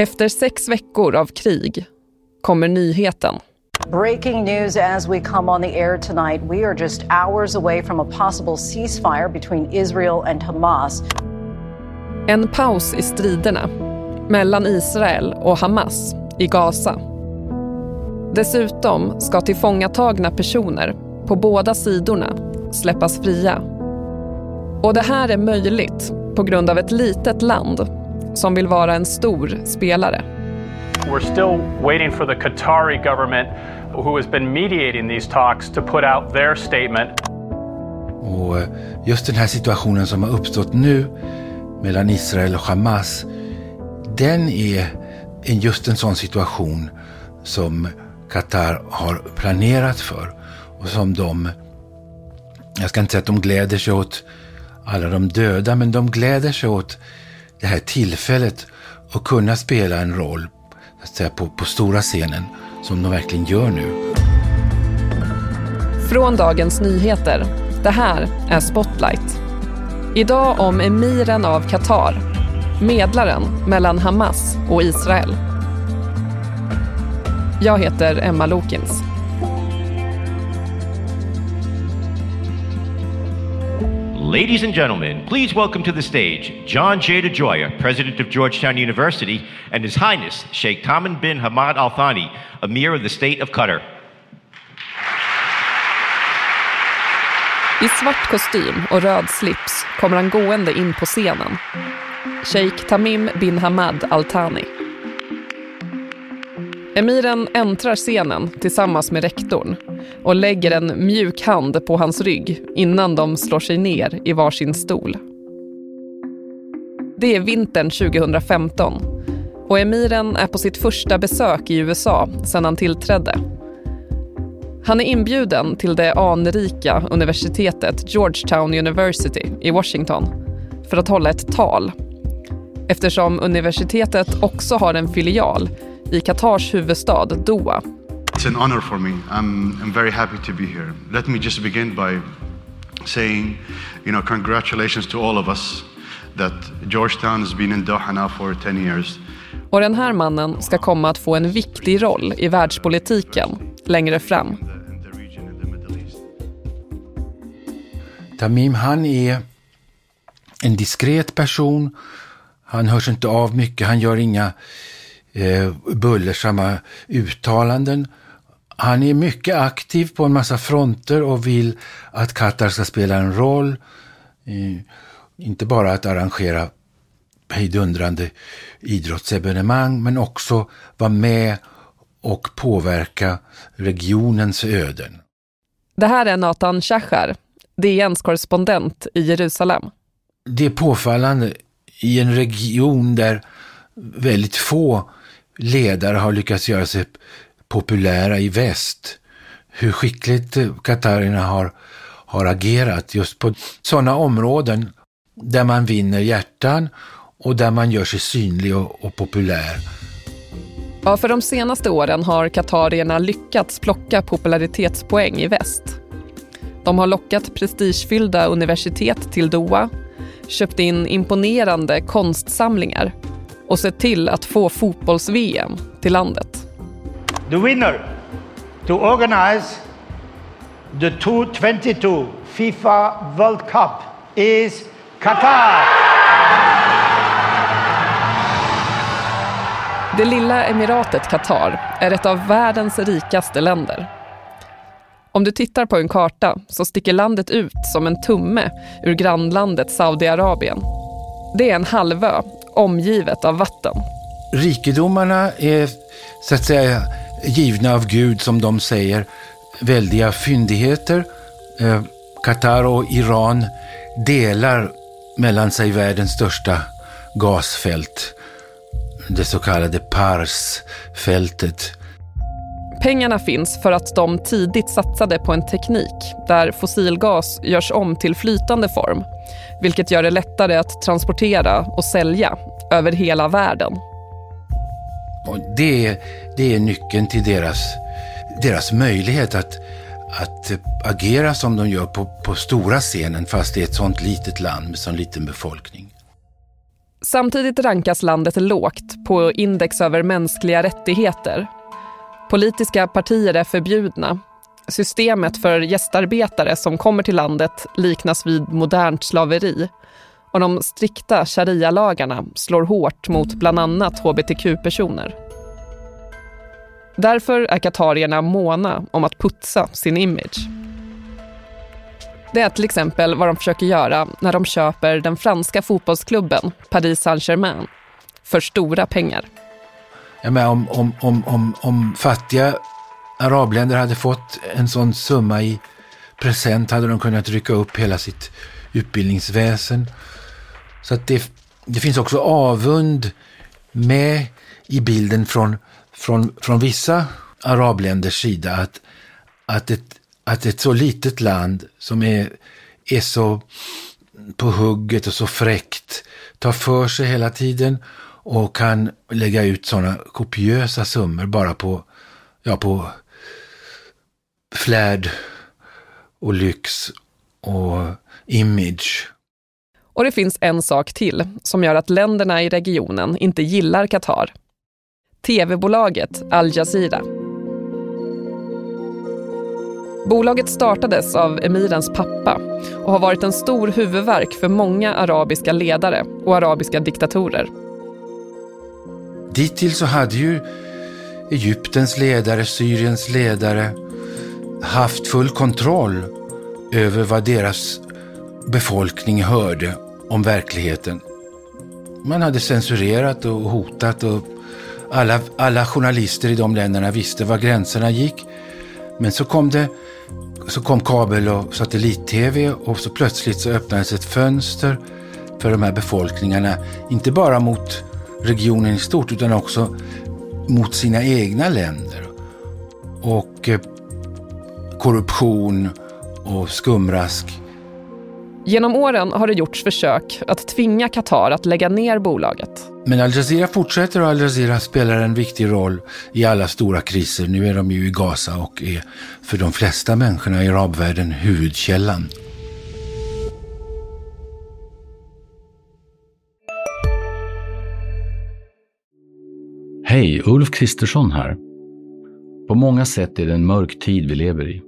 Efter sex veckor av krig kommer nyheten. Breaking news as we come on the air tonight. We are just hours away from a possible ceasefire between Israel and Hamas. En paus i striderna mellan Israel och Hamas i Gaza. Dessutom ska tillfångatagna personer på båda sidorna släppas fria. Och det här är möjligt på grund av ett litet land som vill vara en stor spelare. We're still waiting for the Qatari government, who has been mediating these talks, to put out their statement. Och just den här situationen som har uppstått nu mellan Israel och Hamas, den är just en sån situation som Qatar har planerat för och som de, jag ska inte säga att de gläder sig åt alla de döda, men de gläder sig åt det här tillfället att kunna spela en roll att säga, på, på stora scenen som de verkligen gör nu. Från Dagens Nyheter. Det här är Spotlight. Idag om emiren av Qatar, medlaren mellan Hamas och Israel. Jag heter Emma Lokins. Ladies and gentlemen, please welcome to the stage John J. DeJoya, President of Georgetown University, and His Highness Sheikh Tamim bin Hamad Al Thani, Emir of the State of Qatar. I svart kostym och röd slips kommer han gående in på scenen. Sheikh Tamim bin Hamad Al Thani. Emiren äntrar scenen tillsammans med rektorn och lägger en mjuk hand på hans rygg innan de slår sig ner i varsin stol. Det är vintern 2015 och emiren är på sitt första besök i USA sedan han tillträdde. Han är inbjuden till det anrika universitetet Georgetown University i Washington för att hålla ett tal. Eftersom universitetet också har en filial i Qatars huvudstad Doha. It's an honor for me. I'm, I'm very happy to be here. Let me just begin by saying, you know, congratulations to all of us that Georgetown has been in Doha now for 10 years. Och den här mannen ska komma att få en viktig roll i världspolitiken längre fram. Tamim, han är en diskret person. Han hörs inte av mycket, han gör inga eh, bullersamma uttalanden. Han är mycket aktiv på en massa fronter och vill att Qatar ska spela en roll. Eh, inte bara att arrangera hejdundrande idrottsevenemang, men också vara med och påverka regionens öden. Det här är Nathan Shachar, DNs korrespondent i Jerusalem. Det är påfallande i en region där väldigt få ledare har lyckats göra sig populära i väst. Hur skickligt eh, Katarina har, har agerat just på sådana områden där man vinner hjärtan och där man gör sig synlig och, och populär. Ja, för de senaste åren har katarierna lyckats plocka popularitetspoäng i väst. De har lockat prestigefyllda universitet till Doha, köpt in imponerande konstsamlingar och sett till att få fotbolls-VM till landet. The winner to organize the 2022 FIFA World Cup is Qatar. Det lilla emiratet Qatar är ett av världens rikaste länder. Om du tittar på en karta så sticker landet ut som en tumme ur grannlandet Saudiarabien. Det är en halvö omgivet av vatten. Rikedomarna är så att säga givna av Gud, som de säger, väldiga fyndigheter. Eh, Qatar och Iran delar mellan sig världens största gasfält, det så kallade Parsfältet. Pengarna finns för att de tidigt satsade på en teknik där fossilgas görs om till flytande form, vilket gör det lättare att transportera och sälja över hela världen. Och det, det är nyckeln till deras, deras möjlighet att, att agera som de gör på, på stora scenen fast det är ett sånt litet land med sån liten befolkning. Samtidigt rankas landet lågt på index över mänskliga rättigheter. Politiska partier är förbjudna. Systemet för gästarbetare som kommer till landet liknas vid modernt slaveri och de strikta sharia-lagarna slår hårt mot bland annat hbtq-personer. Därför är katarierna måna om att putsa sin image. Det är till exempel vad de försöker göra när de köper den franska fotbollsklubben Paris Saint-Germain för stora pengar. Jag men om, om, om, om, om fattiga arabländer hade fått en sån summa i present hade de kunnat rycka upp hela sitt utbildningsväsen. Så att det, det finns också avund med i bilden från, från, från vissa arabländers sida att, att, ett, att ett så litet land som är, är så på hugget och så fräckt tar för sig hela tiden och kan lägga ut sådana kopiösa summor bara på, ja, på flärd och lyx och image. Och det finns en sak till som gör att länderna i regionen inte gillar Qatar. TV-bolaget Al Jazeera. Bolaget startades av emirens pappa och har varit en stor huvudverk för många arabiska ledare och arabiska diktatorer. Dittills så hade ju Egyptens ledare, Syriens ledare haft full kontroll över vad deras befolkning hörde om verkligheten. Man hade censurerat och hotat och alla, alla journalister i de länderna visste var gränserna gick. Men så kom det så kom kabel och satellit-tv och så plötsligt så öppnades ett fönster för de här befolkningarna. Inte bara mot regionen i stort utan också mot sina egna länder. Och eh, korruption och skumrask Genom åren har det gjorts försök att tvinga Qatar att lägga ner bolaget. Men Al Jazeera fortsätter och Al Jazeera spelar en viktig roll i alla stora kriser. Nu är de ju i Gaza och är för de flesta människorna i arabvärlden huvudkällan. Hej, Ulf Kristersson här. På många sätt är det en mörk tid vi lever i.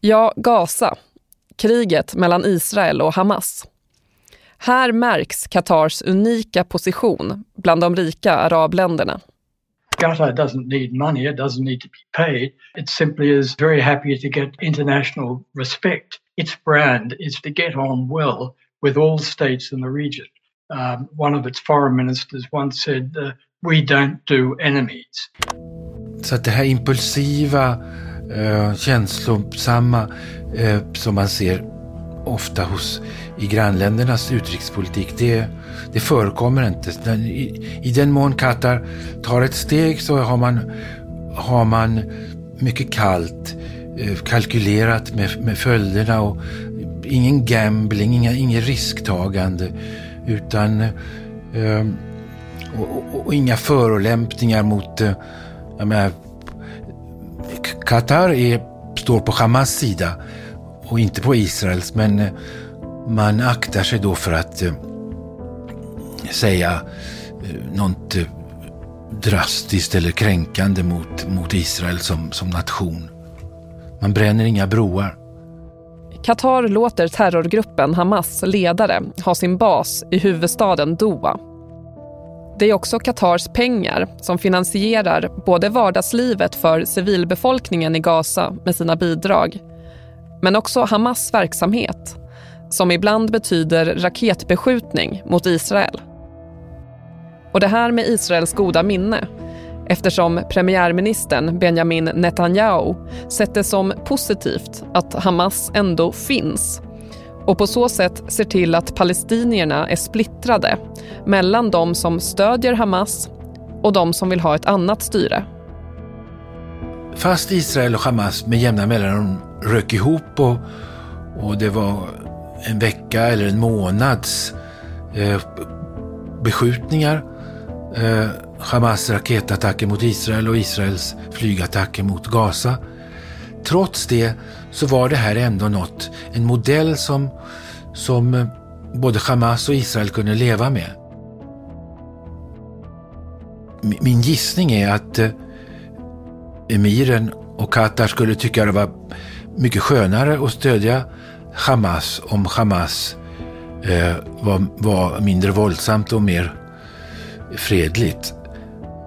Ja, Gaza. Kriget mellan Israel och Hamas. Här märks Qatars unika position bland de rika arabländerna. Qatar doesn't need money, it doesn't need to be paid. It simply is very happy to get international respect. Its brand is to get on well with all states in the region. Um, one of its foreign ministers once said, uh, we don't do enemies. Så att det här impulsiva eh, känslosamma eh, som man ser ofta hos, i grannländernas utrikespolitik, det, det förekommer inte. I, I den mån Qatar tar ett steg så har man, har man mycket kallt eh, kalkylerat med, med följderna och ingen gambling, inga, inget risktagande utan eh, och, och, och, inga förolämpningar mot eh, jag menar, Qatar är, står på Hamas sida och inte på Israels, men eh, man aktar sig då för att eh, säga eh, något eh, drastiskt eller kränkande mot, mot Israel som, som nation. Man bränner inga broar. Qatar låter terrorgruppen Hamas ledare ha sin bas i huvudstaden Doha det är också Qatars pengar som finansierar både vardagslivet för civilbefolkningen i Gaza med sina bidrag, men också Hamas verksamhet, som ibland betyder raketbeskjutning mot Israel. Och det här med Israels goda minne eftersom premiärministern Benjamin Netanyahu sett det som positivt att Hamas ändå finns och på så sätt ser till att palestinierna är splittrade mellan de som stödjer Hamas och de som vill ha ett annat styre. Fast Israel och Hamas med jämna mellanrum rök ihop och, och det var en vecka eller en månads eh, beskjutningar. Eh, Hamas raketattacker mot Israel och Israels flygattacker mot Gaza. Trots det så var det här ändå något, en modell som, som eh, både Hamas och Israel kunde leva med. Min gissning är att eh, emiren och Qatar skulle tycka det var mycket skönare att stödja Hamas om Hamas eh, var, var, mindre våldsamt och mer fredligt.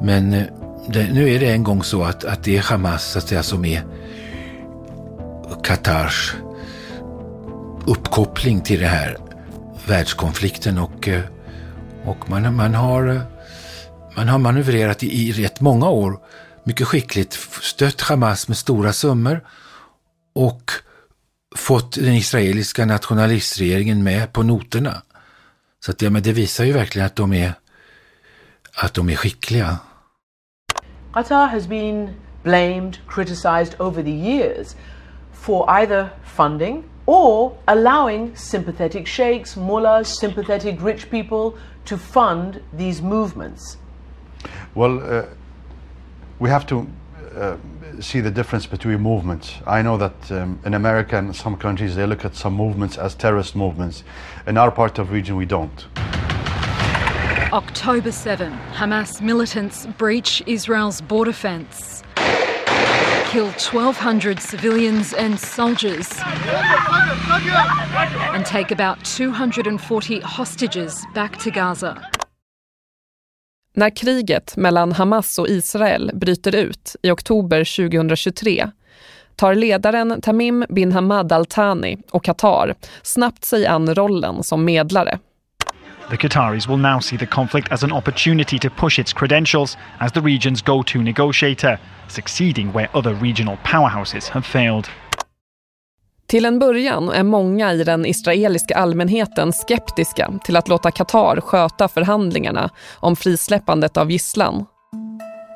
Men eh, det, nu är det en gång så att, att det är Hamas så att säga, som är Qatars uppkoppling till den här världskonflikten och, eh, och man, man, har, eh, man har manövrerat i, i rätt många år mycket skickligt stött Hamas med stora summor och fått den israeliska nationalistregeringen med på noterna. Så att, ja, men det visar ju verkligen att de är, att de är skickliga. Qatar has been blamed, criticized over the years for either funding or allowing sympathetic sheikhs, mullahs, sympathetic rich people to fund these movements. Well, uh, we have to uh, see the difference between movements. I know that um, in America and some countries they look at some movements as terrorist movements. In our part of the region, we don't. October 7, Hamas militants breach Israel's border fence. Killed 1,200 civilians and soldiers. And take about 240 hostages back to Gaza. När kriget mellan Hamas och Israel bryter ut i oktober 2023 tar ledaren Tamim bin Hamad al-Thani och Qatar snabbt sig an rollen som medlare. The Qataris will now see the conflict as an opportunity to push its credentials as the region's go-to negotiator, succeeding where other regional powerhouses have failed. Till en början är många i den israeliska allmänheten skeptiska till att låta Qatar sköta förhandlingarna om frisläppandet av gisslan.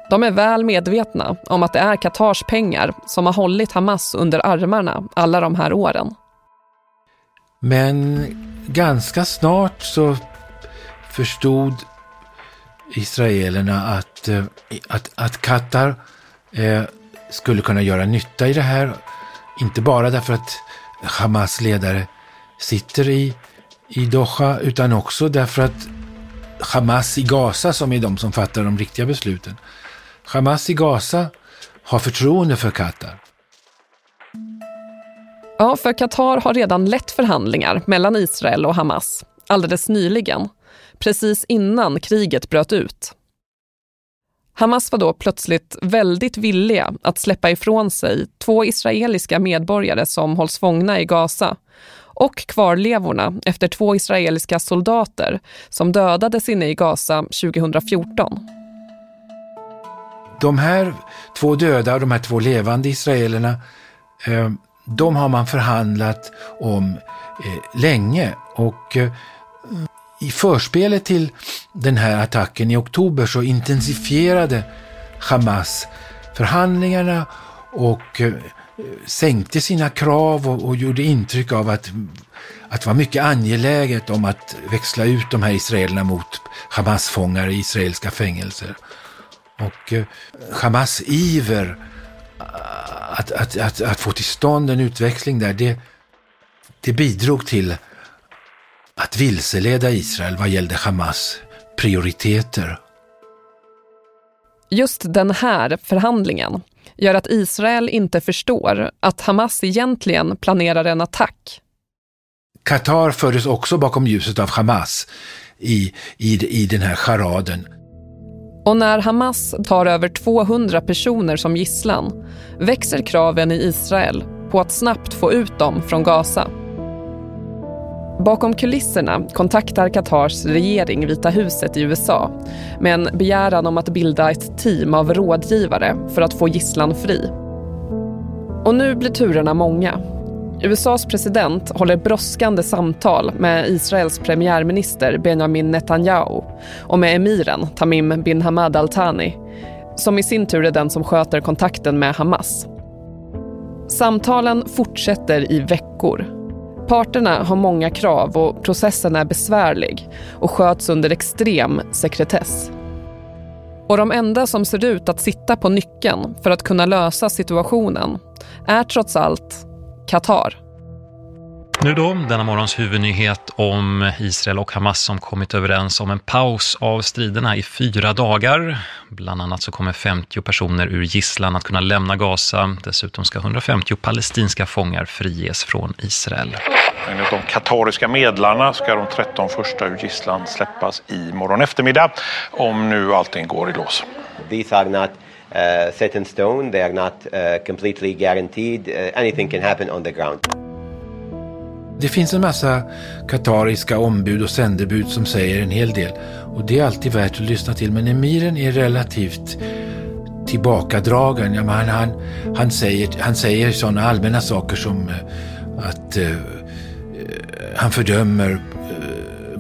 De är väl medvetna om att det är Qatars pengar som har hållit Hamas under armarna alla de här åren. Men ganska snart så förstod israelerna att, eh, att, att Qatar eh, skulle kunna göra nytta i det här. Inte bara därför att Hamas ledare sitter i, i Doha utan också därför att Hamas i Gaza, som är de som fattar de riktiga besluten, Hamas i Gaza har förtroende för Qatar. Ja, för Qatar har redan lett förhandlingar mellan Israel och Hamas alldeles nyligen, precis innan kriget bröt ut. Hamas var då plötsligt väldigt villiga att släppa ifrån sig två israeliska medborgare som hålls fångna i Gaza och kvarlevorna efter två israeliska soldater som dödades inne i Gaza 2014. De här två döda och de här två levande israelerna, eh, de har man förhandlat om eh, länge och eh, i förspelet till den här attacken i oktober så intensifierade Hamas förhandlingarna och eh, sänkte sina krav och, och, gjorde intryck av att, att det var mycket angeläget om att växla ut de här israelerna mot Hamas-fångar i israeliska fängelser. Och eh, Hamas iver att, att, att, att, få till stånd en utväxling där, det, det bidrog till att vilseleda Israel vad gällde Hamas prioriteter. Just den här förhandlingen gör att Israel inte förstår att Hamas egentligen planerar en attack. Qatar fördes också bakom ljuset av Hamas i, i, i den här charaden. Och när Hamas tar över 200 personer som gisslan växer kraven i Israel på att snabbt få ut dem från Gaza. Bakom kulisserna kontaktar Qatars regering Vita huset i USA med en begäran om att bilda ett team av rådgivare för att få gisslan fri. Och nu blir turerna många. USAs president håller brådskande samtal med Israels premiärminister Benjamin Netanyahu och med emiren Tamim bin Hamad Al Thani som i sin tur är den som sköter kontakten med Hamas. Samtalen fortsätter i veckor. Parterna har många krav och processen är besvärlig och sköts under extrem sekretess. Och de enda som ser ut att sitta på nyckeln för att kunna lösa situationen är trots allt Qatar. Nu då, denna morgons huvudnyhet om Israel och Hamas som kommit överens om en paus av striderna i fyra dagar. Bland annat så kommer 50 personer ur gisslan att kunna lämna Gaza. Dessutom ska 150 palestinska fångar friges från Israel. Enligt de katariska medlarna ska de 13 första ur gisslan släppas i morgon eftermiddag om nu allting går i lås. These are not uh, set in stone, they are not uh, completely guaranteed. Uh, anything can happen on the ground. Det finns en massa katariska ombud och sändebud som säger en hel del och det är alltid värt att lyssna till. Men emiren är relativt tillbakadragen. Ja, han, han, han, säger, han säger sådana allmänna saker som eh, att uh, han fördömer uh,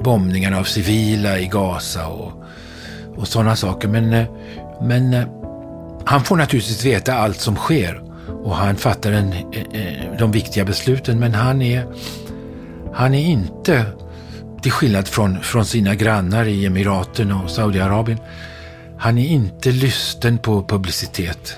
bombningarna av civila i Gaza och, och sådana saker. Men, uh, men han får naturligtvis veta allt som sker och han fattar en, de viktiga besluten men han är han är inte, till skillnad från, från sina grannar i Emiraten och Saudiarabien, han är inte lysten på publicitet.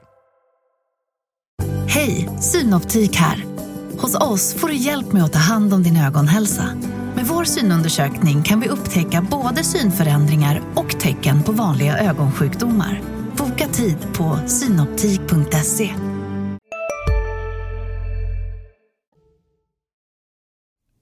Hej, Synoptik här. Hos oss får du hjälp med att ta hand om din ögonhälsa. Med vår synundersökning kan vi upptäcka både synförändringar och tecken på vanliga ögonsjukdomar. Boka tid på synoptik.se.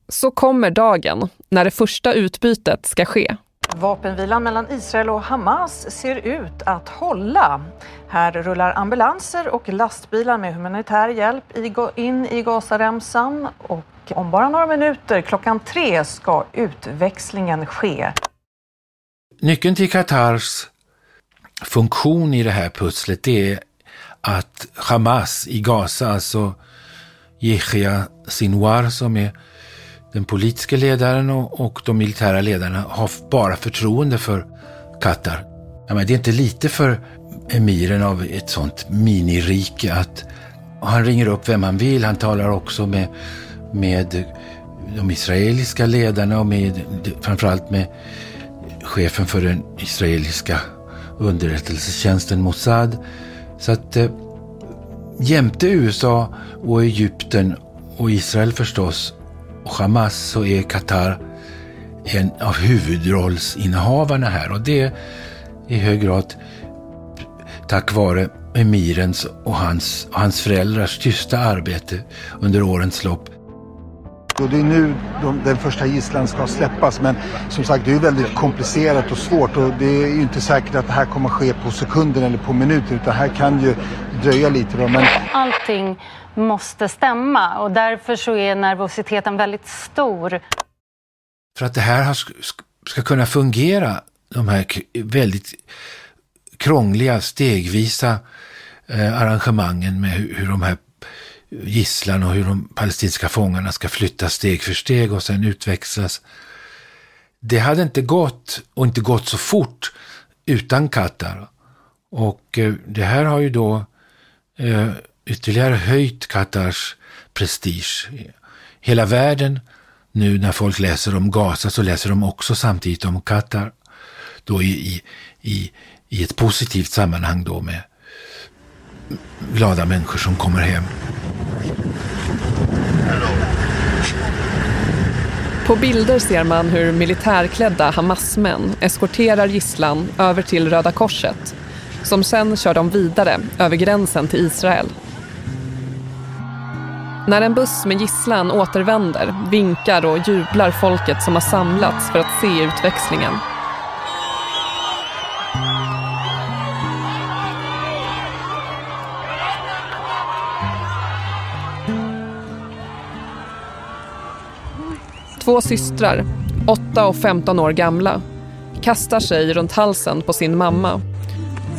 Så kommer dagen när det första utbytet ska ske. Vapenvilan mellan Israel och Hamas ser ut att hålla. Här rullar ambulanser och lastbilar med humanitär hjälp in i Gazaremsan och om bara några minuter, klockan tre, ska utväxlingen ske. Nyckeln till Qatars funktion i det här pusslet är att Hamas i Gaza, alltså Yehia Sinwar som är den politiska ledaren och, och de militära ledarna har bara förtroende för Qatar. Ja, men det är inte lite för emiren av ett sånt minirike att han ringer upp vem han vill. Han talar också med, med de israeliska ledarna och med, framförallt med chefen för den israeliska underrättelsetjänsten Mossad. Så att eh, jämte USA och Egypten och Israel förstås och Hamas så är Qatar en av huvudrollsinnehavarna här och det är i hög grad tack vare emirens och hans, och hans föräldrars tysta arbete under årens lopp. Och det är nu de, den första gisslan ska släppas men som sagt det är väldigt komplicerat och svårt och det är ju inte säkert att det här kommer ske på sekunder eller på minuter utan här kan ju dröja lite. Då, men... Allting måste stämma och därför så är nervositeten väldigt stor. För att det här ska kunna fungera, de här väldigt krångliga stegvisa eh, arrangemangen med hur de här gisslan och hur de palestinska fångarna ska flyttas steg för steg och sen utväxlas. Det hade inte gått och inte gått så fort utan Qatar. Och eh, det här har ju då eh, ytterligare höjt Qatars prestige. Hela världen, nu när folk läser om Gaza så läser de också samtidigt om Qatar. Då i, i, i ett positivt sammanhang då med glada människor som kommer hem. På bilder ser man hur militärklädda Hamasmän eskorterar gisslan över till Röda Korset som sen kör dem vidare över gränsen till Israel. När en buss med gisslan återvänder vinkar och jublar folket som har samlats för att se utväxlingen. Två systrar, 8 och 15 år gamla, kastar sig runt halsen på sin mamma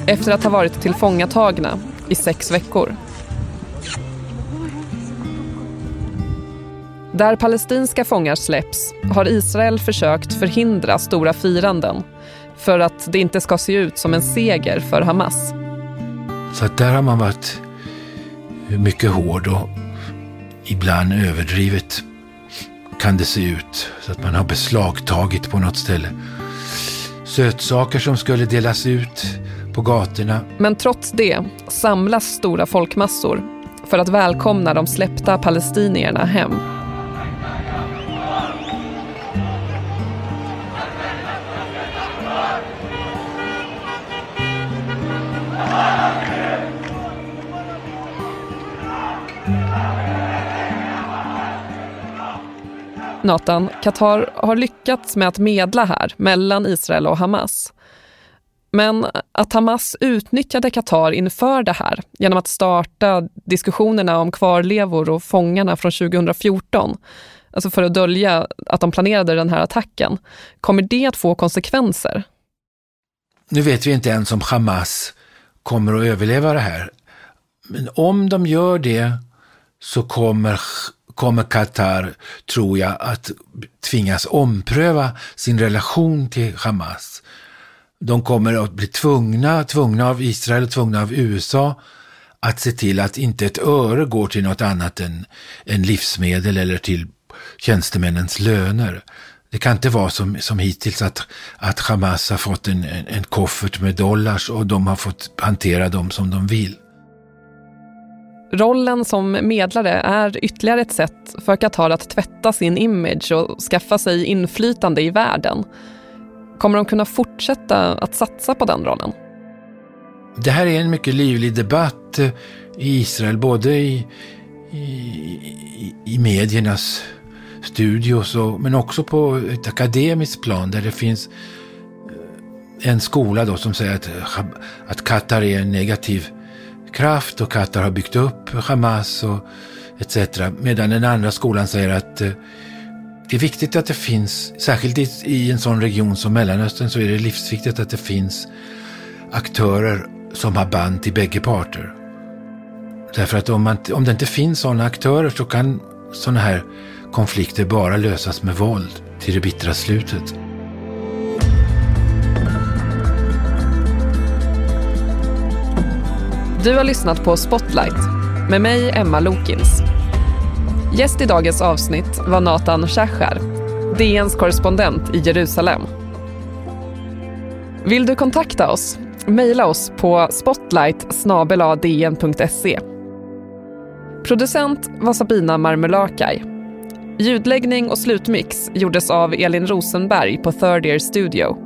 efter att ha varit tillfångatagna i sex veckor. Där palestinska fångar släpps har Israel försökt förhindra stora firanden för att det inte ska se ut som en seger för Hamas. Så där har man varit mycket hård och ibland överdrivet kan det se ut. Så att man har beslagtagit på något ställe. Sötsaker som skulle delas ut på gatorna. Men trots det samlas stora folkmassor för att välkomna de släppta palestinierna hem. Nathan, Qatar har lyckats med att medla här mellan Israel och Hamas. Men att Hamas utnyttjade Qatar inför det här genom att starta diskussionerna om kvarlevor och fångarna från 2014, alltså för att dölja att de planerade den här attacken, kommer det att få konsekvenser? Nu vet vi inte ens om Hamas kommer att överleva det här. Men om de gör det så kommer kommer Qatar, tror jag, att tvingas ompröva sin relation till Hamas. De kommer att bli tvungna, tvungna av Israel, tvungna av USA att se till att inte ett öre går till något annat än, än livsmedel eller till tjänstemännens löner. Det kan inte vara som, som hittills att, att Hamas har fått en, en, en koffert med dollars och de har fått hantera dem som de vill. Rollen som medlare är ytterligare ett sätt för Qatar att tvätta sin image och skaffa sig inflytande i världen. Kommer de kunna fortsätta att satsa på den rollen? Det här är en mycket livlig debatt eh, i Israel, både i, i, i mediernas studios och, men också på ett akademiskt plan där det finns eh, en skola då som säger att, att Qatar är en negativ kraft och Qatar har byggt upp Hamas och etc. Medan den andra skolan säger att eh, det är viktigt att det finns, särskilt i, i en sån region som Mellanöstern så är det livsviktigt att det finns aktörer som har band till bägge parter. Därför att om, man, om det inte finns sådana aktörer så kan sådana här konflikter bara lösas med våld till det bittra slutet. Du har lyssnat på Spotlight med mig, Emma Lokins. Gäst i dagens avsnitt var Nathan Shachar, DNs korrespondent i Jerusalem. Vill du kontakta oss? Mejla oss på spotlight e. Producent var Sabina Marmelakai. Ljudläggning och slutmix gjordes av Elin Rosenberg på Third Year Studio.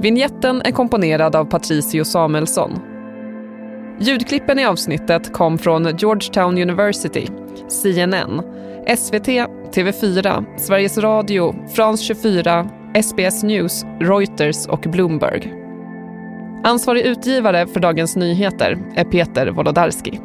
Vinjetten är komponerad av Patricio Samuelsson Ljudklippen i avsnittet kom från Georgetown University, CNN, SVT, TV4, Sveriges Radio, France 24, SBS News, Reuters och Bloomberg. Ansvarig utgivare för Dagens Nyheter är Peter Wolodarski.